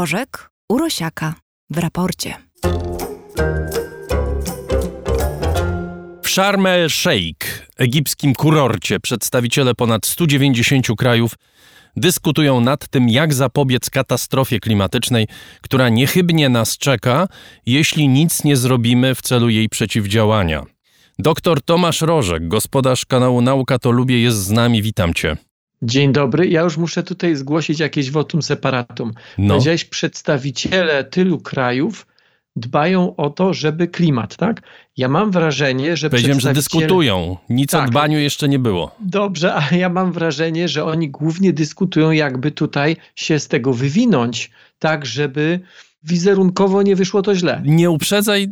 Rożek Urosiaka w raporcie. W Sharm el-Sheikh, egipskim kurorcie, przedstawiciele ponad 190 krajów dyskutują nad tym, jak zapobiec katastrofie klimatycznej, która niechybnie nas czeka, jeśli nic nie zrobimy w celu jej przeciwdziałania. Doktor Tomasz Rożek, gospodarz kanału Nauka to Lubię, jest z nami. Witam cię. Dzień dobry. Ja już muszę tutaj zgłosić jakieś votum separatum. No. Powiedziałeś, przedstawiciele tylu krajów dbają o to, żeby klimat, tak? Ja mam wrażenie, że Powiedziałem, że dyskutują. Nic tak. o dbaniu jeszcze nie było. Dobrze, a ja mam wrażenie, że oni głównie dyskutują, jakby tutaj się z tego wywinąć, tak, żeby wizerunkowo nie wyszło to źle. Nie uprzedzaj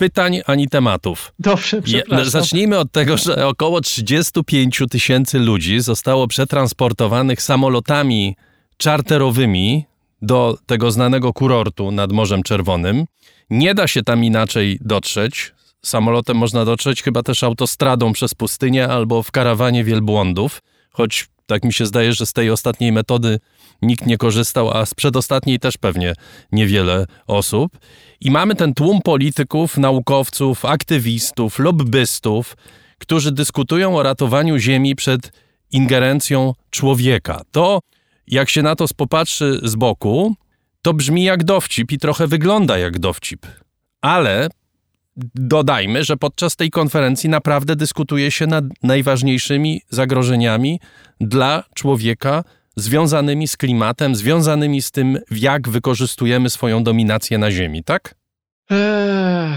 pytań ani tematów. Dobrze, przepraszam. Zacznijmy od tego, że około 35 tysięcy ludzi zostało przetransportowanych samolotami czarterowymi do tego znanego kurortu nad Morzem Czerwonym. Nie da się tam inaczej dotrzeć. Samolotem można dotrzeć chyba też autostradą przez pustynię albo w karawanie wielbłądów, choć tak mi się zdaje, że z tej ostatniej metody nikt nie korzystał, a z przedostatniej też pewnie niewiele osób. I mamy ten tłum polityków, naukowców, aktywistów, lobbystów, którzy dyskutują o ratowaniu Ziemi przed ingerencją człowieka. To, jak się na to popatrzy z boku, to brzmi jak dowcip i trochę wygląda jak dowcip. Ale dodajmy, że podczas tej konferencji naprawdę dyskutuje się nad najważniejszymi zagrożeniami dla człowieka związanymi z klimatem, związanymi z tym, jak wykorzystujemy swoją dominację na Ziemi, tak? Eee,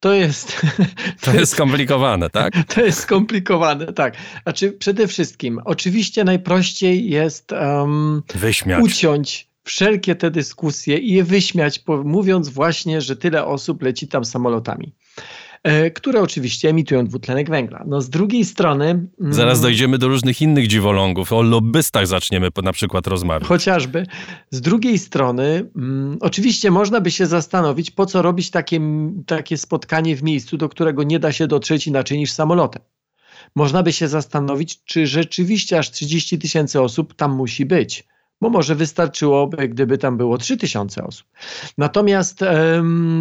to jest. To, jest skomplikowane, tak? To jest skomplikowane, tak. Znaczy, przede wszystkim, oczywiście najprościej jest um, Wyśmiać. uciąć wszelkie te dyskusje i je wyśmiać, mówiąc właśnie, że tyle osób leci tam samolotami. E, które oczywiście emitują dwutlenek węgla. No z drugiej strony... Mm, Zaraz dojdziemy do różnych innych dziwolągów. O lobbystach zaczniemy na przykład rozmawiać. Chociażby. Z drugiej strony, mm, oczywiście można by się zastanowić, po co robić takie, takie spotkanie w miejscu, do którego nie da się dotrzeć inaczej niż samolotem. Można by się zastanowić, czy rzeczywiście aż 30 tysięcy osób tam musi być bo może wystarczyłoby, gdyby tam było 3000 osób. Natomiast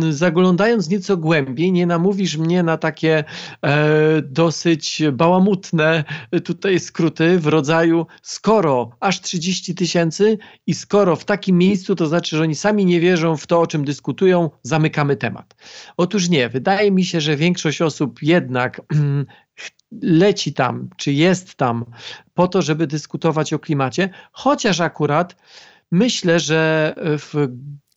zaglądając nieco głębiej, nie namówisz mnie na takie e, dosyć bałamutne tutaj skróty w rodzaju skoro aż 30 tysięcy i skoro w takim miejscu, to znaczy, że oni sami nie wierzą w to, o czym dyskutują, zamykamy temat. Otóż nie, wydaje mi się, że większość osób jednak leci tam, czy jest tam po to, żeby dyskutować o klimacie, chociaż akurat myślę, że w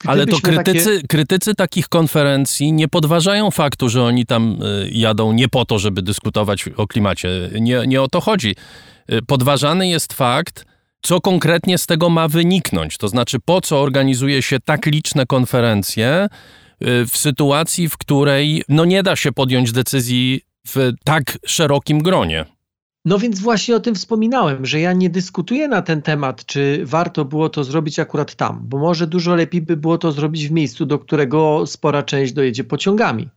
ale to krytycy, takie... krytycy takich konferencji nie podważają faktu, że oni tam y, jadą nie po to, żeby dyskutować o klimacie. Nie, nie o to chodzi. Y, podważany jest fakt, co konkretnie z tego ma wyniknąć. To znaczy, po co organizuje się tak liczne konferencje w sytuacji, w której no nie da się podjąć decyzji w tak szerokim gronie. No więc właśnie o tym wspominałem, że ja nie dyskutuję na ten temat, czy warto było to zrobić akurat tam, bo może dużo lepiej by było to zrobić w miejscu, do którego spora część dojedzie pociągami.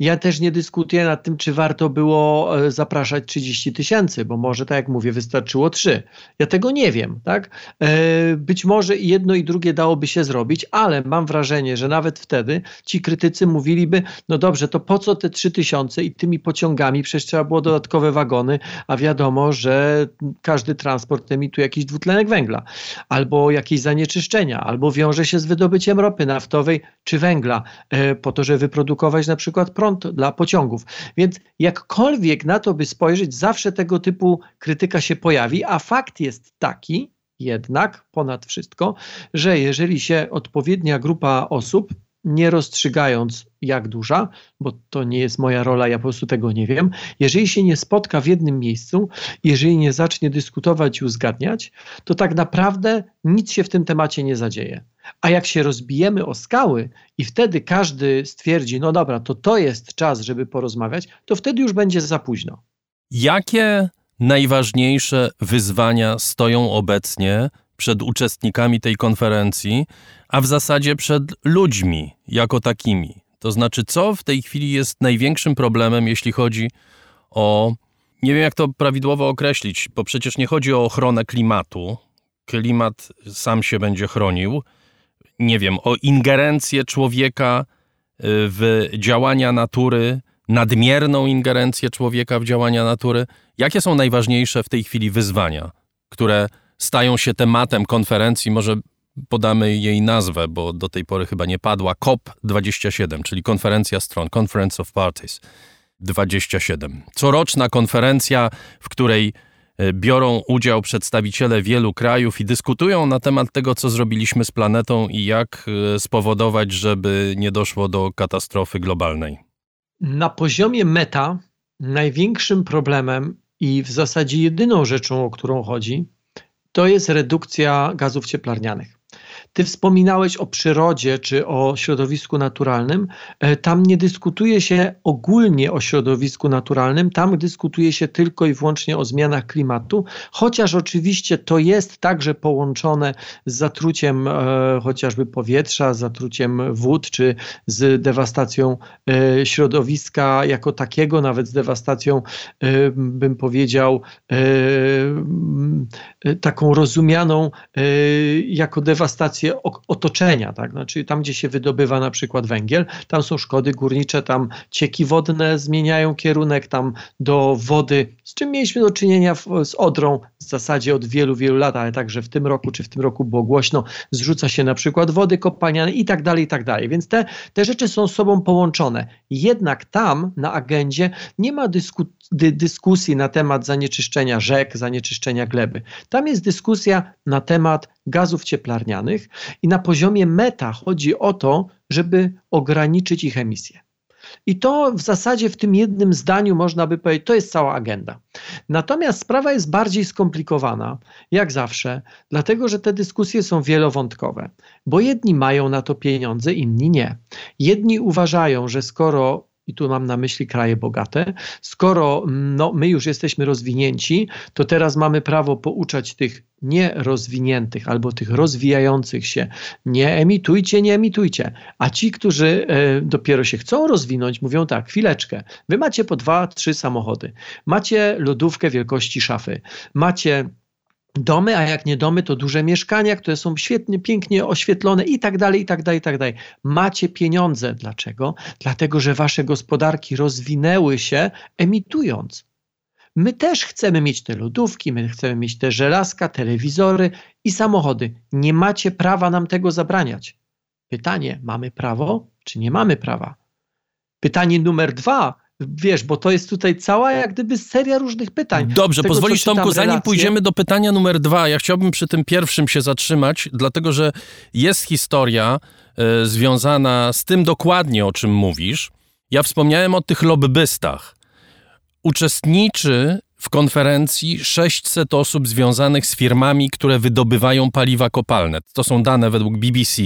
Ja też nie dyskutuję nad tym, czy warto było e, zapraszać 30 tysięcy, bo może, tak jak mówię, wystarczyło 3. Ja tego nie wiem, tak? E, być może i jedno i drugie dałoby się zrobić, ale mam wrażenie, że nawet wtedy ci krytycy mówiliby, no dobrze, to po co te 3 tysiące i tymi pociągami, przecież trzeba było dodatkowe wagony, a wiadomo, że każdy transport emituje jakiś dwutlenek węgla, albo jakieś zanieczyszczenia, albo wiąże się z wydobyciem ropy naftowej czy węgla, e, po to, żeby wyprodukować na przykład prąd dla pociągów. Więc jakkolwiek na to by spojrzeć, zawsze tego typu krytyka się pojawi, a fakt jest taki, jednak ponad wszystko, że jeżeli się odpowiednia grupa osób, nie rozstrzygając jak duża, bo to nie jest moja rola, ja po prostu tego nie wiem, jeżeli się nie spotka w jednym miejscu, jeżeli nie zacznie dyskutować i uzgadniać, to tak naprawdę nic się w tym temacie nie zadzieje. A jak się rozbijemy o skały i wtedy każdy stwierdzi, no dobra, to to jest czas, żeby porozmawiać, to wtedy już będzie za późno. Jakie najważniejsze wyzwania stoją obecnie przed uczestnikami tej konferencji, a w zasadzie przed ludźmi jako takimi? To znaczy, co w tej chwili jest największym problemem, jeśli chodzi o. Nie wiem, jak to prawidłowo określić, bo przecież nie chodzi o ochronę klimatu. Klimat sam się będzie chronił nie wiem, o ingerencję człowieka y, w działania natury, nadmierną ingerencję człowieka w działania natury? Jakie są najważniejsze w tej chwili wyzwania, które stają się tematem konferencji? Może podamy jej nazwę, bo do tej pory chyba nie padła. COP27, czyli konferencja stron, Conference of Parties 27. Coroczna konferencja, w której biorą udział przedstawiciele wielu krajów i dyskutują na temat tego, co zrobiliśmy z planetą i jak e, spowodować, żeby nie doszło do katastrofy globalnej. Na poziomie meta największym problemem i w zasadzie jedyną rzeczą, o którą chodzi, to jest redukcja gazów cieplarnianych. Ty wspominałeś o przyrodzie czy o środowisku naturalnym. E, tam nie dyskutuje się ogólnie o środowisku naturalnym, tam dyskutuje się tylko i wyłącznie o zmianach klimatu, chociaż oczywiście to jest także połączone z zatruciem e, chociażby powietrza, zatruciem wód czy z dewastacją e, środowiska jako takiego, nawet z dewastacją, e, bym powiedział, e, taką rozumianą e, jako dewastację otoczenia, tak? Znaczy tam, gdzie się wydobywa na przykład węgiel, tam są szkody górnicze, tam cieki wodne zmieniają kierunek tam do wody, z czym mieliśmy do czynienia w, z Odrą w zasadzie od wielu, wielu lat, ale także w tym roku, czy w tym roku było głośno, zrzuca się na przykład wody kopalniane i tak dalej, i tak dalej. Więc te, te rzeczy są sobą połączone. Jednak tam na agendzie nie ma dysku, dy, dyskusji na temat zanieczyszczenia rzek, zanieczyszczenia gleby. Tam jest dyskusja na temat gazów cieplarnianych i na poziomie meta chodzi o to, żeby ograniczyć ich emisję. I to w zasadzie w tym jednym zdaniu można by powiedzieć, to jest cała agenda. Natomiast sprawa jest bardziej skomplikowana, jak zawsze, dlatego że te dyskusje są wielowątkowe, bo jedni mają na to pieniądze, inni nie. Jedni uważają, że skoro i tu mam na myśli kraje bogate, skoro no, my już jesteśmy rozwinięci, to teraz mamy prawo pouczać tych nierozwiniętych albo tych rozwijających się. Nie emitujcie, nie emitujcie. A ci, którzy e, dopiero się chcą rozwinąć, mówią tak, chwileczkę, wy macie po dwa, trzy samochody, macie lodówkę wielkości szafy, macie domy, a jak nie domy, to duże mieszkania, które są świetnie, pięknie oświetlone i tak dalej, i tak dalej, i tak dalej. Macie pieniądze. Dlaczego? Dlatego, że wasze gospodarki rozwinęły się emitując. My też chcemy mieć te lodówki, my chcemy mieć te żelazka, telewizory i samochody. Nie macie prawa nam tego zabraniać. Pytanie, mamy prawo, czy nie mamy prawa? Pytanie numer dwa, wiesz, bo to jest tutaj cała jak gdyby seria różnych pytań. Dobrze, tego, pozwolisz Tomku, zanim relacje... pójdziemy do pytania numer dwa, ja chciałbym przy tym pierwszym się zatrzymać, dlatego że jest historia y, związana z tym dokładnie, o czym mówisz. Ja wspomniałem o tych lobbystach. Uczestniczy w konferencji 600 osób związanych z firmami, które wydobywają paliwa kopalne. To są dane według BBC.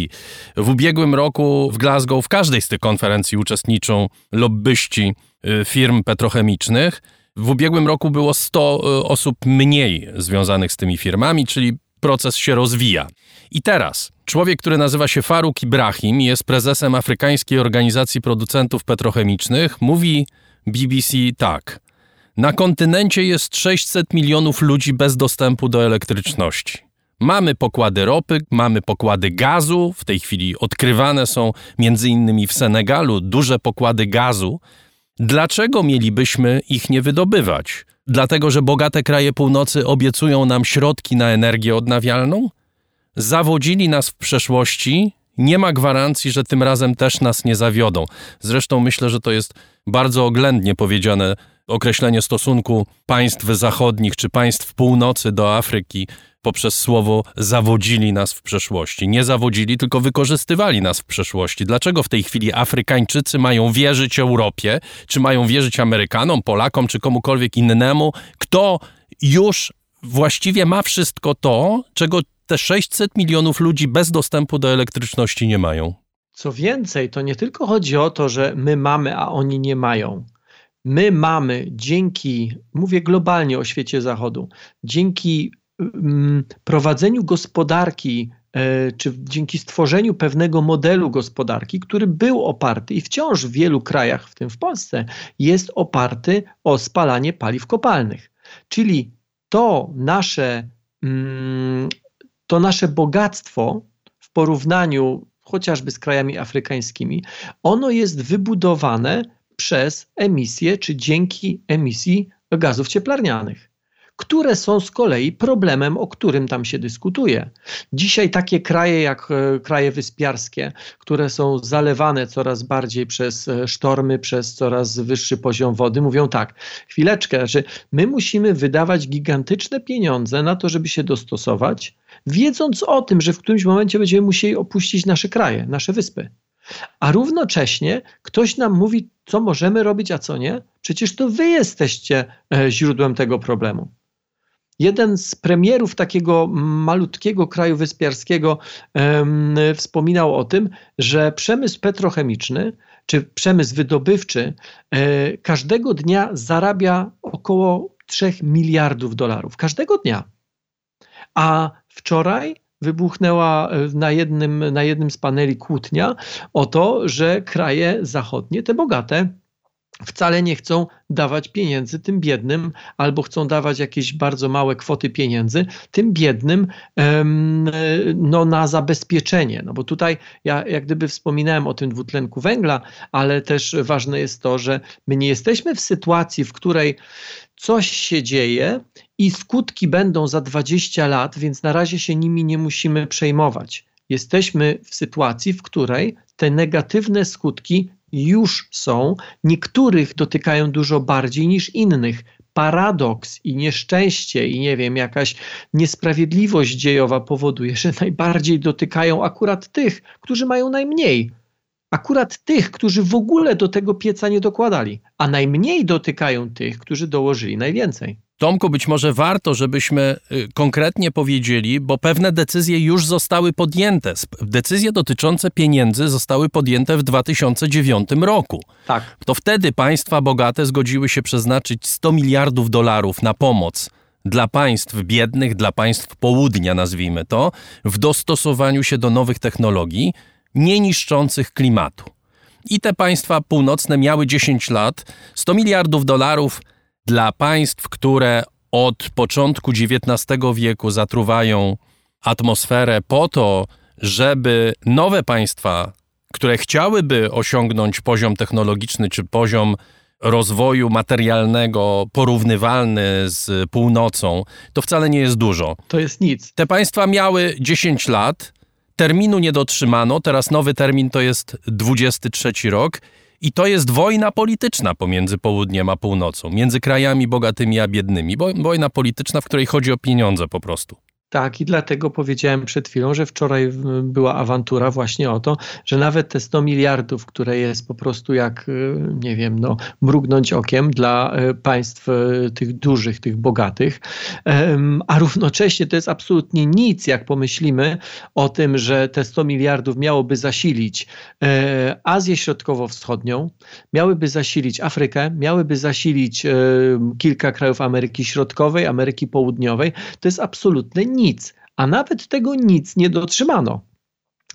W ubiegłym roku w Glasgow w każdej z tych konferencji uczestniczą lobbyści y, firm petrochemicznych. W ubiegłym roku było 100 y, osób mniej związanych z tymi firmami, czyli proces się rozwija. I teraz człowiek, który nazywa się Faruk Ibrahim, jest prezesem Afrykańskiej Organizacji Producentów Petrochemicznych, mówi BBC tak – na kontynencie jest 600 milionów ludzi bez dostępu do elektryczności. Mamy pokłady ropy, mamy pokłady gazu, w tej chwili odkrywane są między innymi w Senegalu duże pokłady gazu. Dlaczego mielibyśmy ich nie wydobywać? Dlatego, że bogate kraje północy obiecują nam środki na energię odnawialną? Zawodzili nas w przeszłości, nie ma gwarancji, że tym razem też nas nie zawiodą. Zresztą myślę, że to jest bardzo oględnie powiedziane określenie stosunku państw zachodnich czy państw północy do Afryki poprzez słowo zawodzili nas w przeszłości. Nie zawodzili, tylko wykorzystywali nas w przeszłości. Dlaczego w tej chwili Afrykańczycy mają wierzyć Europie, czy mają wierzyć Amerykanom, Polakom, czy komukolwiek innemu, kto już właściwie ma wszystko to, czego te 600 milionów ludzi bez dostępu do elektryczności nie mają? Co więcej, to nie tylko chodzi o to, że my mamy, a oni nie mają my mamy dzięki, mówię globalnie o świecie zachodu, dzięki mm, prowadzeniu gospodarki, e, czy dzięki stworzeniu pewnego modelu gospodarki, który był oparty i wciąż w wielu krajach, w tym w Polsce, jest oparty o spalanie paliw kopalnych. Czyli to nasze, mm, to nasze bogactwo w porównaniu chociażby z krajami afrykańskimi, ono jest wybudowane przez emisję czy dzięki emisji gazów cieplarnianych które są z kolei problemem, o którym tam się dyskutuje. Dzisiaj takie kraje jak e, kraje wyspiarskie, które są zalewane coraz bardziej przez e, sztormy, przez coraz wyższy poziom wody, mówią tak: chwileczkę, że my musimy wydawać gigantyczne pieniądze na to, żeby się dostosować, wiedząc o tym, że w którymś momencie będziemy musieli opuścić nasze kraje, nasze wyspy. A równocześnie ktoś nam mówi, co możemy robić, a co nie. Przecież to wy jesteście e, źródłem tego problemu. Jeden z premierów takiego malutkiego kraju wyspiarskiego wspominał o tym, że przemysł petrochemiczny czy przemysł wydobywczy e, każdego dnia zarabia około 3 miliardów dolarów. Każdego dnia. A wczoraj wybuchnęła e, na jednym, na jednym z paneli kłótnia o to, że kraje zachodnie, te bogate, wcale nie chcą dawać pieniędzy tym biednym, albo chcą dawać jakieś bardzo małe kwoty pieniędzy tym biednym no, na zabezpieczenie. No bo tutaj ja jak gdyby wspominałem o tym dwutlenku węgla, ale też ważne jest to, że my nie jesteśmy w sytuacji, w której coś się dzieje i skutki będą za 20 lat, więc na razie się nimi nie musimy przejmować. Jesteśmy w sytuacji, w której te negatywne skutki już są, niektórych dotykają dużo bardziej niż innych. Paradoks i nieszczęście, i nie wiem, jakaś niesprawiedliwość dziejowa powoduje, że najbardziej dotykają akurat tych, którzy mają najmniej. Akurat tych, którzy w ogóle do tego pieca nie dokładali, a najmniej dotykają tych, którzy dołożyli najwięcej. Tomku, być może warto, żebyśmy y, konkretnie powiedzieli, bo pewne decyzje już zostały podjęte. Decyzje dotyczące pieniędzy zostały podjęte w 2009 roku. Tak. To wtedy państwa bogate zgodziły się przeznaczyć 100 miliardów dolarów na pomoc dla państw biednych, dla państw południa, nazwijmy to, w dostosowaniu się do nowych technologii, nie niszczących klimatu. I te państwa północne miały 10 lat, 100 miliardów dolarów dla państw, które od początku XIX wieku zatruwają atmosferę po to, żeby nowe państwa, które chciałyby osiągnąć poziom technologiczny czy poziom rozwoju materialnego porównywalny z północą, to wcale nie jest dużo. To jest nic. Te państwa miały 10 lat, terminu nie dotrzymano, teraz nowy termin to jest 23 rok i to jest wojna polityczna pomiędzy południem a północą, między krajami bogatymi a biednymi. Wojna polityczna, w której chodzi o pieniądze po prostu. Tak, i dlatego powiedziałem przed chwilą, że wczoraj była awantura właśnie o to, że nawet te 100 miliardów, które jest po prostu jak, y, nie wiem, no, mrugnąć okiem dla y, państw y, tych dużych, tych bogatych, a równocześnie to jest absolutnie nic, jak pomyślimy o tym, że te 100 miliardów miałoby zasilić e, Azję Środkowo-Wschodnią, miałyby zasilić Afrykę, miałyby zasilić e, kilka krajów Ameryki Środkowej, Ameryki Południowej, to jest absolutne nic, a nawet tego nic nie dotrzymano.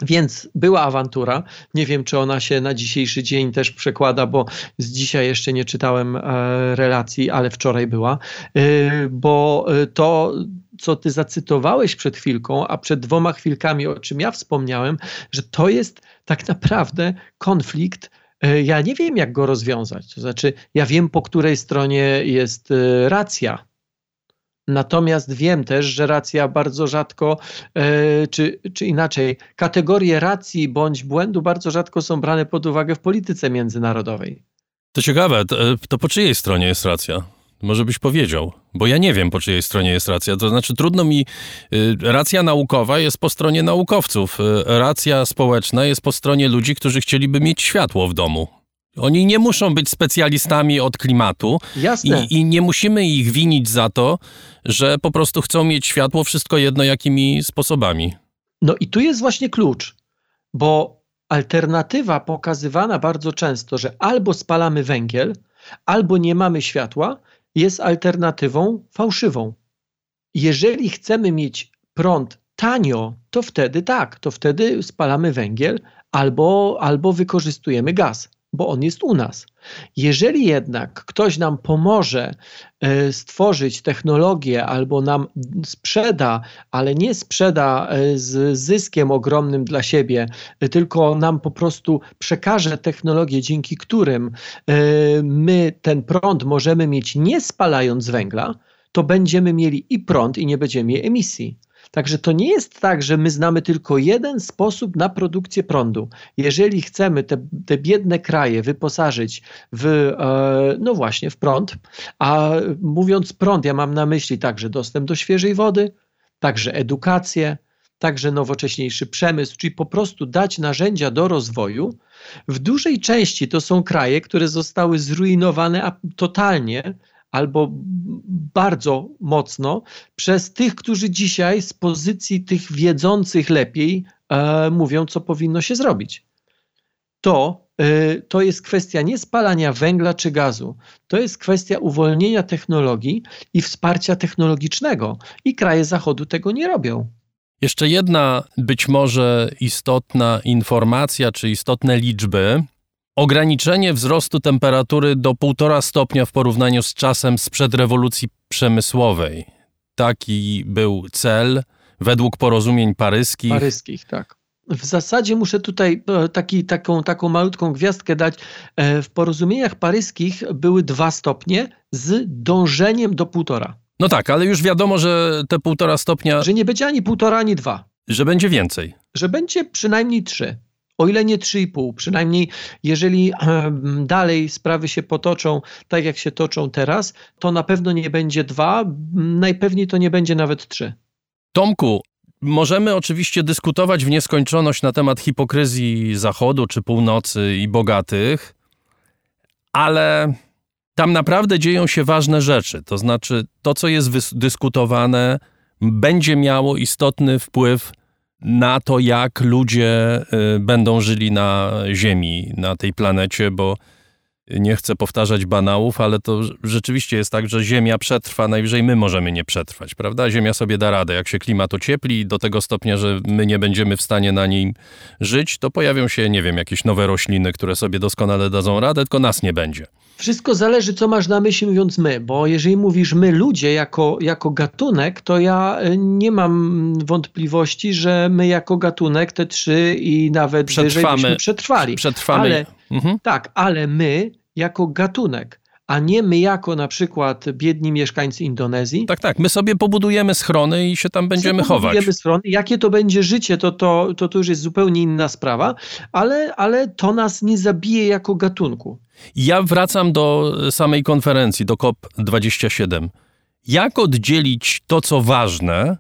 Więc była awantura. Nie wiem, czy ona się na dzisiejszy dzień też przekłada, bo z dzisiaj jeszcze nie czytałem e, relacji, ale wczoraj była. E, bo e, to, co ty zacytowałeś przed chwilką, a przed dwoma chwilkami, o czym ja wspomniałem, że to jest tak naprawdę konflikt. Ja nie wiem, jak go rozwiązać. To znaczy, ja wiem, po której stronie jest racja Natomiast wiem też, że racja bardzo rzadko, e, czy, czy inaczej, kategorie racji bądź błędu bardzo rzadko są brane pod uwagę w polityce międzynarodowej. To ciekawe, to, e, to po czyjej stronie jest racja? Może byś powiedział, bo ja nie wiem, po czyjej stronie jest racja. To znaczy, trudno mi. Y, racja naukowa jest po stronie naukowców, racja społeczna jest po stronie ludzi, którzy chcieliby mieć światło w domu. Oni nie muszą być specjalistami od klimatu Jasne. I, i nie musimy ich winić za to, że po prostu chcą mieć światło, wszystko jedno jakimi sposobami. No i tu jest właśnie klucz, bo alternatywa pokazywana bardzo często, że albo spalamy węgiel, albo nie mamy światła, jest alternatywą fałszywą. Jeżeli chcemy mieć prąd tanio, to wtedy tak, to wtedy spalamy węgiel albo, albo wykorzystujemy gaz. Bo on jest u nas. Jeżeli jednak ktoś nam pomoże e, stworzyć technologię albo nam sprzeda, ale nie sprzeda e, z zyskiem ogromnym dla siebie, e, tylko nam po prostu przekaże technologię, dzięki którym my ten prąd możemy mieć nie spalając węgla, to będziemy mieli i prąd i nie będziemy mieli emisji. Także to nie jest tak, że my znamy tylko jeden sposób na produkcję prądu. Jeżeli chcemy te, te biedne kraje wyposażyć w, e, no właśnie, w prąd, a mówiąc prąd, ja mam na myśli także dostęp do świeżej wody, także edukację, także nowocześniejszy przemysł, czyli po prostu dać narzędzia do rozwoju. W dużej części to są kraje, które zostały zrujnowane totalnie albo bardzo mocno przez tych, którzy dzisiaj z pozycji tych wiedzących lepiej e, mówią, co powinno się zrobić. To, e, to jest kwestia nie spalania węgla czy gazu, to jest kwestia uwolnienia technologii i wsparcia technologicznego. I kraje Zachodu tego nie robią. Jeszcze jedna być może istotna informacja czy istotne liczby, ograniczenie wzrostu temperatury do 1,5 stopnia w porównaniu z czasem sprzed rewolucji przemysłowej. Taki był cel według porozumień paryskich. Paryskich, tak. W zasadzie muszę tutaj e, taki, taką, taką malutką gwiazdkę dać. E, w porozumieniach paryskich były dwa stopnie z dążeniem do półtora. No tak, ale już wiadomo, że te półtora stopnia. Że nie będzie ani półtora, ani dwa. Że będzie więcej. Że będzie przynajmniej trzy o ile nie 3,5. Przynajmniej jeżeli dalej sprawy się potoczą tak, jak się toczą teraz, to na pewno nie będzie 2, najpewniej to nie będzie nawet 3. Tomku, możemy oczywiście dyskutować w nieskończoność na temat hipokryzji Zachodu czy północy i bogatych, ale tam naprawdę dzieją się ważne rzeczy. To znaczy, to, co jest dyskutowane, będzie miało istotny wpływ na to, jak ludzie y, będą żyli na Ziemi, na tej planecie, bo nie chcę powtarzać banałów, ale to rzeczywiście jest tak, że Ziemia przetrwa, najwyżej my możemy nie przetrwać, prawda? Ziemia sobie da radę. Jak się klimat ociepli do tego stopnia, że my nie będziemy w stanie na niej żyć, to pojawią się, nie wiem, jakieś nowe rośliny, które sobie doskonale dadzą radę, tylko nas nie będzie. Wszystko zależy, co masz na myśli mówiąc my, bo jeżeli mówisz my ludzie jako, jako gatunek, to ja y, nie mam wątpliwości, że my jako gatunek te trzy i nawet Przetrwamy. wyżej przetrwali. Przetrwamy. Ale, mhm. Tak, ale my jako gatunek, a nie my jako na przykład biedni mieszkańcy Indonezji. Tak, tak. My sobie pobudujemy schrony i się tam będziemy chować. Pobudujemy schrony. Jakie to będzie życie, to, to, to, to już jest zupełnie inna sprawa, ale, ale to nas nie zabije jako gatunku. Ja wracam do samej konferencji, do COP27. Jak oddzielić to, co ważne,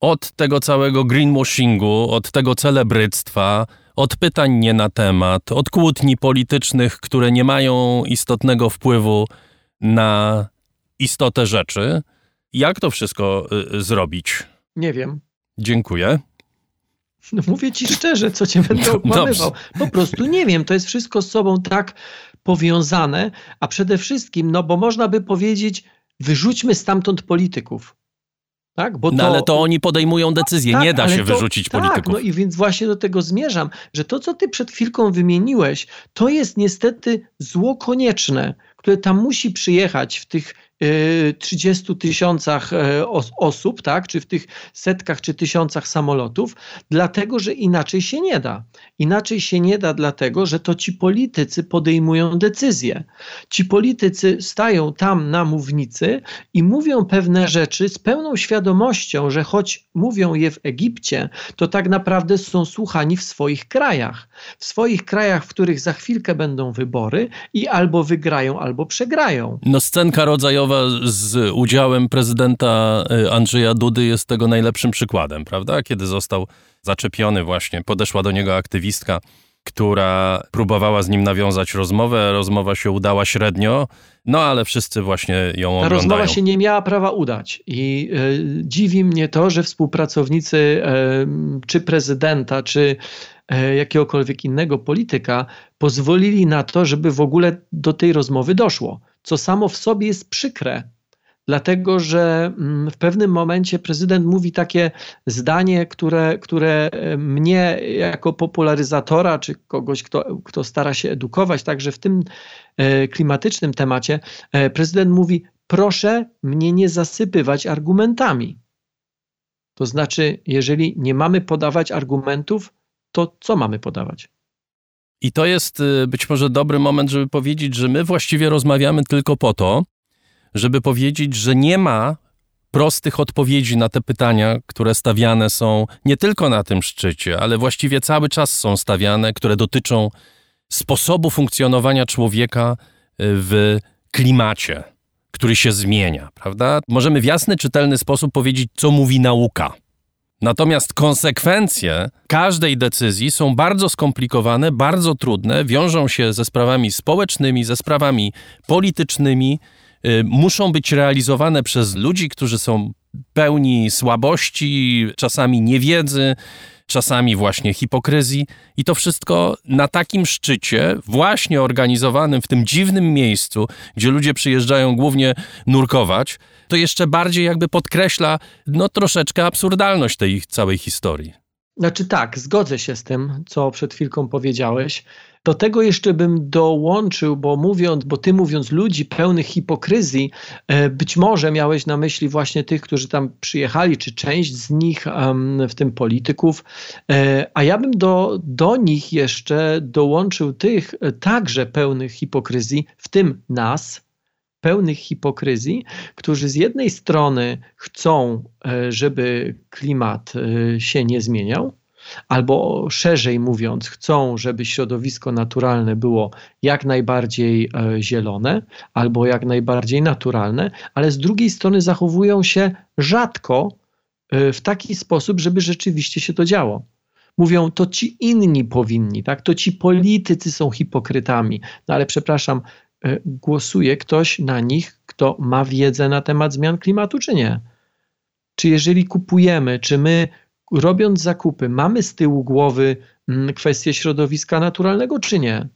od tego całego greenwashingu, od tego celebryctwa, od pytań nie na temat, od kłótni politycznych, które nie mają istotnego wpływu na istotę rzeczy. Jak to wszystko y, zrobić? Nie wiem. Dziękuję. No mówię ci szczerze, co cię będę okłamywał. Po prostu nie wiem, to jest wszystko z sobą tak powiązane, a przede wszystkim, no bo można by powiedzieć, wyrzućmy stamtąd polityków. Tak? Bo no, to, no ale to oni podejmują decyzję, tak, nie da się to, wyrzucić tak, polityków. No i więc właśnie do tego zmierzam, że to, co ty przed chwilką wymieniłeś, to jest niestety zło konieczne, które tam musi przyjechać w tych 30 tysiącach e, osób, tak, czy w tych setkach czy tysiącach samolotów, dlatego że inaczej się nie da. Inaczej się nie da, dlatego że to ci politycy podejmują decyzje. Ci politycy stają tam na mównicy i mówią pewne rzeczy z pełną świadomością, że choć mówią je w Egipcie, to tak naprawdę są słuchani w swoich krajach. W swoich krajach, w których za chwilkę będą wybory i albo wygrają, albo przegrają. No scenka rodzajowa z udziałem prezydenta y, Andrzeja Dudy jest tego najlepszym przykładem, prawda? Kiedy został zaczepiony właśnie, podeszła do niego aktywistka, która próbowała z nim nawiązać rozmowę. Rozmowa się udała średnio, no ale wszyscy właśnie ją oglądają. Ta rozmowa się nie miała prawa udać i y, dziwi mnie to, że współpracownicy y, czy prezydenta, czy jakiegokolwiek innego polityka pozwolili na to, żeby w ogóle do tej rozmowy doszło co samo w sobie jest przykre, dlatego że mm, w pewnym momencie prezydent mówi takie zdanie, które, które mnie jako popularyzatora, czy kogoś, kto, kto stara się edukować, także w tym e, klimatycznym temacie, e, prezydent mówi: Proszę mnie nie zasypywać argumentami. To znaczy, jeżeli nie mamy podawać argumentów, to co mamy podawać? I to jest y, być może dobry moment, żeby powiedzieć, że my właściwie rozmawiamy tylko po to, żeby powiedzieć, że nie ma prostych odpowiedzi na te pytania, które stawiane są nie tylko na tym szczycie, ale właściwie cały czas są stawiane, które dotyczą sposobu funkcjonowania człowieka y, w klimacie, który się zmienia, prawda? Możemy w jasny, czytelny sposób powiedzieć, co mówi nauka. Natomiast konsekwencje każdej decyzji są bardzo skomplikowane, bardzo trudne, wiążą się ze sprawami społecznymi, ze sprawami politycznymi, y, muszą być realizowane przez ludzi, którzy są pełni słabości, czasami niewiedzy, czasami właśnie hipokryzji. I to wszystko na takim szczycie, właśnie organizowanym w tym dziwnym miejscu, gdzie ludzie przyjeżdżają głównie nurkować, to jeszcze bardziej jakby podkreśla no troszeczkę absurdalność tej całej historii. Znaczy tak, zgodzę się z tym, co przed chwilką powiedziałeś. Do tego jeszcze bym dołączył, bo mówiąc, bo ty mówiąc ludzi pełnych hipokryzji, e, być może miałeś na myśli właśnie tych, którzy tam przyjechali, czy część z nich, w tym polityków, e, a ja bym do, do nich jeszcze dołączył tych e, także pełnych hipokryzji, w tym nas, pełnych hipokryzji, którzy z jednej strony chcą, żeby klimat się nie zmieniał, albo szerzej mówiąc, chcą, żeby środowisko naturalne było jak najbardziej e, zielone albo jak najbardziej naturalne, ale z drugiej strony zachowują się rzadko e, w taki sposób, żeby rzeczywiście się to działo. Mówią, to ci inni powinni, tak? to ci politycy są hipokrytami. No ale przepraszam, e, głosuje ktoś na nich, kto ma wiedzę na temat zmian klimatu, czy nie? Czy jeżeli kupujemy, czy my robiąc zakupy, mamy z tyłu głowy mm, kwestię środowiska naturalnego, czy nie?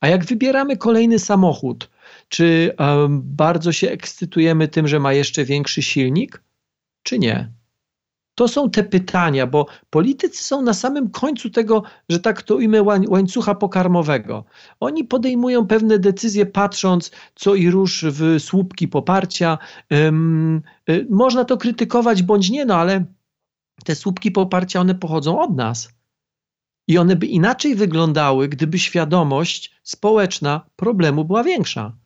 A jak wybieramy kolejny samochód, czy um, bardzo się ekscytujemy tym, że ma jeszcze większy silnik, czy nie? To są te pytania, bo politycy są na samym końcu tego, że tak to imię łańcucha pokarmowego. Oni podejmują pewne decyzje, patrząc co i rusz w słupki poparcia. Y, można to krytykować bądź nie, no ale te słupki poparcia, one pochodzą od nas. I one by inaczej wyglądały, gdyby świadomość społeczna problemu była większa.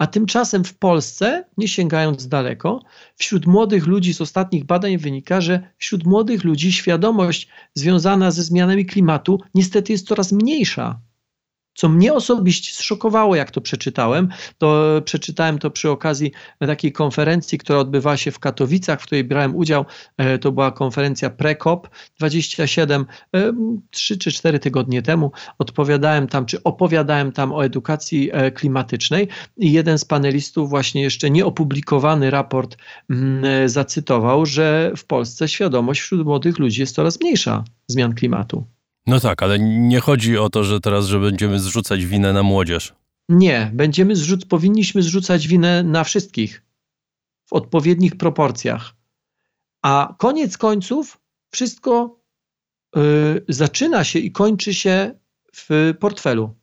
A tymczasem w Polsce, nie sięgając daleko, wśród młodych ludzi z ostatnich badań wynika, że wśród młodych ludzi świadomość związana ze zmianami klimatu niestety jest coraz mniejsza. Co mnie osobiście zszokowało, jak to przeczytałem, to przeczytałem to przy okazji takiej konferencji, która odbywała się w Katowicach, w której brałem udział. E, to była konferencja Prekop 27, 3 czy 4 tygodnie temu. Odpowiadałem tam, czy opowiadałem tam o edukacji e, klimatycznej i jeden z panelistów właśnie jeszcze nieopublikowany raport mm, e, zacytował, że w Polsce świadomość wśród młodych ludzi jest coraz mniejsza zmian klimatu. No tak, ale nie chodzi o to, że teraz, że będziemy zrzucać winę na młodzież. Nie, będziemy zrzuc powinniśmy zrzucać winę na wszystkich w odpowiednich proporcjach. A koniec końców wszystko y, zaczyna się i kończy się w portfelu.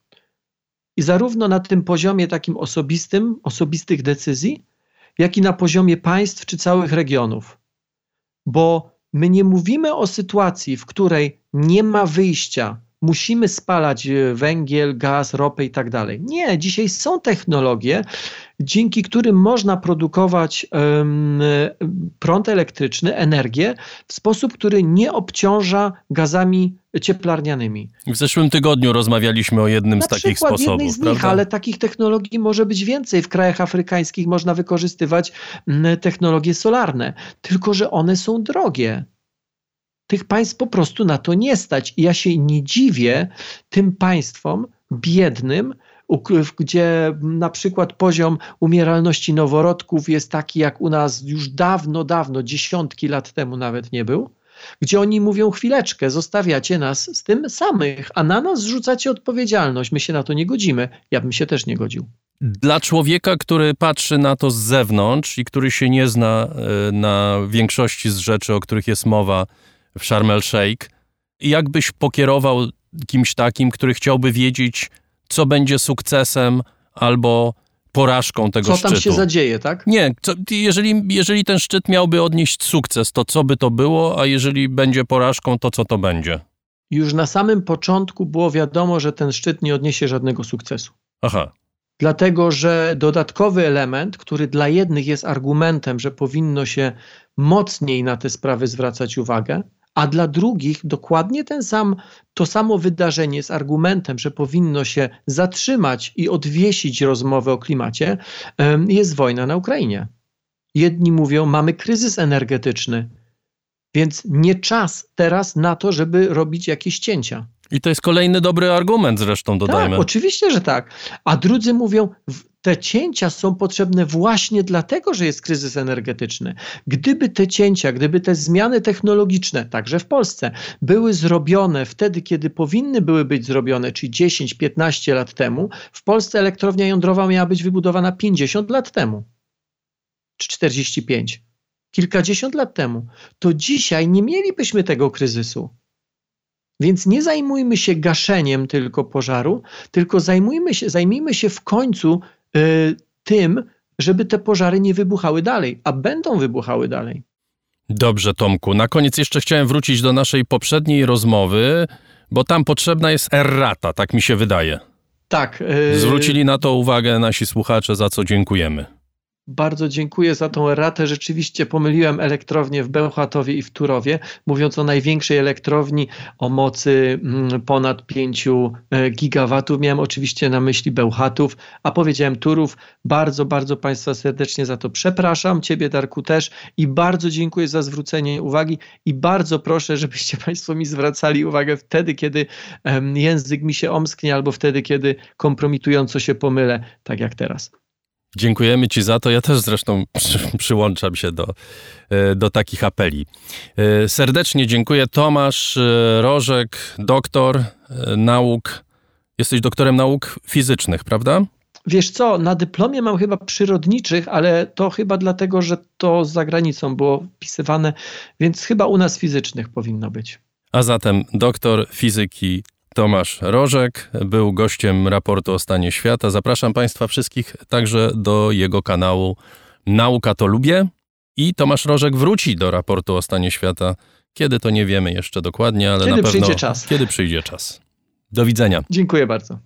I zarówno na tym poziomie takim osobistym, osobistych decyzji, jak i na poziomie państw czy całych regionów. Bo My nie mówimy o sytuacji, w której nie ma wyjścia, musimy spalać e, węgiel, gaz, ropę i tak dalej. Nie, dzisiaj są technologie, dzięki którym można produkować um, prąd elektryczny, energię w sposób, który nie obciąża gazami cieplarnianymi. W zeszłym tygodniu rozmawialiśmy o jednym Na z takich sposobów. Jednej z nich, ale takich technologii może być więcej. W krajach afrykańskich można wykorzystywać technologie solarne, tylko że one są drogie tych państw po prostu na to nie stać. I ja się nie dziwię tym państwom biednym, gdzie na przykład poziom umieralności noworodków jest taki, jak u nas już dawno, dawno, dziesiątki lat temu nawet nie był, gdzie oni mówią chwileczkę, zostawiacie nas z tym samych, a na nas zrzucacie odpowiedzialność. My się na to nie godzimy. Ja bym się też nie godził. Dla człowieka, który patrzy na to z zewnątrz i który się nie zna e, na większości z rzeczy, o których jest mowa w Sharm el Sheikh, jakbyś pokierował kimś takim, który chciałby wiedzieć, co będzie sukcesem albo porażką tego co szczytu. tam się zadzieje, tak? Nie, co, jeżeli, jeżeli ten szczyt miałby odnieść sukces, to co by to było, a jeżeli będzie porażką, to co to będzie? Już na samym początku było wiadomo, że ten szczyt nie odniesie żadnego sukcesu. Aha. Dlatego, że dodatkowy element, który dla jednych jest argumentem, że powinno się mocniej na te sprawy zwracać uwagę, a dla drugich dokładnie ten sam, to samo wydarzenie z argumentem, że powinno się zatrzymać i odwiesić rozmowę o klimacie, jest wojna na Ukrainie. Jedni mówią, mamy kryzys energetyczny, więc nie czas teraz na to, żeby robić jakieś cięcia. I to jest kolejny dobry argument zresztą, dodajmy. Tak, oczywiście, że tak. A drudzy mówią, te cięcia są potrzebne właśnie dlatego, że jest kryzys energetyczny. Gdyby te cięcia, gdyby te zmiany technologiczne, także w Polsce, były zrobione wtedy, kiedy powinny były być zrobione, czyli 10-15 lat temu, w Polsce elektrownia jądrowa miała być wybudowana 50 lat temu, czy 45, kilkadziesiąt lat temu. To dzisiaj nie mielibyśmy tego kryzysu. Więc nie zajmujmy się gaszeniem tylko pożaru, tylko zajmujmy się, zajmijmy się w końcu y, tym, żeby te pożary nie wybuchały dalej, a będą wybuchały dalej. Dobrze, Tomku. Na koniec jeszcze chciałem wrócić do naszej poprzedniej rozmowy, bo tam potrzebna jest errata, tak mi się wydaje. Tak. Y, Zwrócili na to uwagę nasi słuchacze, za co dziękujemy. Bardzo dziękuję za tą ratę. Rzeczywiście pomyliłem elektrownię w Bełchatowie i w Turowie, mówiąc o największej elektrowni o mocy mm, ponad 5 e, gigawatów. Miałem oczywiście na myśli Bełchatów, a powiedziałem Turów. Bardzo, bardzo Państwa serdecznie za to przepraszam. Ciebie, Darku, też i bardzo dziękuję za zwrócenie uwagi i bardzo proszę, żebyście Państwo mi zwracali uwagę wtedy, kiedy język mi się omsknie albo wtedy, kiedy kompromitująco się pomylę, tak jak teraz. Dziękujemy Ci za to. Ja też zresztą przy, przyłączam się do, e, do takich apeli. E, serdecznie dziękuję. Tomasz e, Rożek, doktor nauk. Jesteś doktorem nauk fizycznych, prawda? Wiesz co, na dyplomie mam chyba przyrodniczych, ale to chyba dlatego, że to za granicą było wpisywane, więc chyba u nas fizycznych powinno być. A zatem doktor fizyki Tomasz Rożek był gościem raportu o stanie świata. Zapraszam Państwa wszystkich także do jego kanału Nauka to lubię. I Tomasz Rożek wróci do raportu o stanie świata. Kiedy to nie wiemy jeszcze dokładnie, ale kiedy na pewno przyjdzie czas. kiedy przyjdzie czas. Do widzenia. Dziękuję bardzo.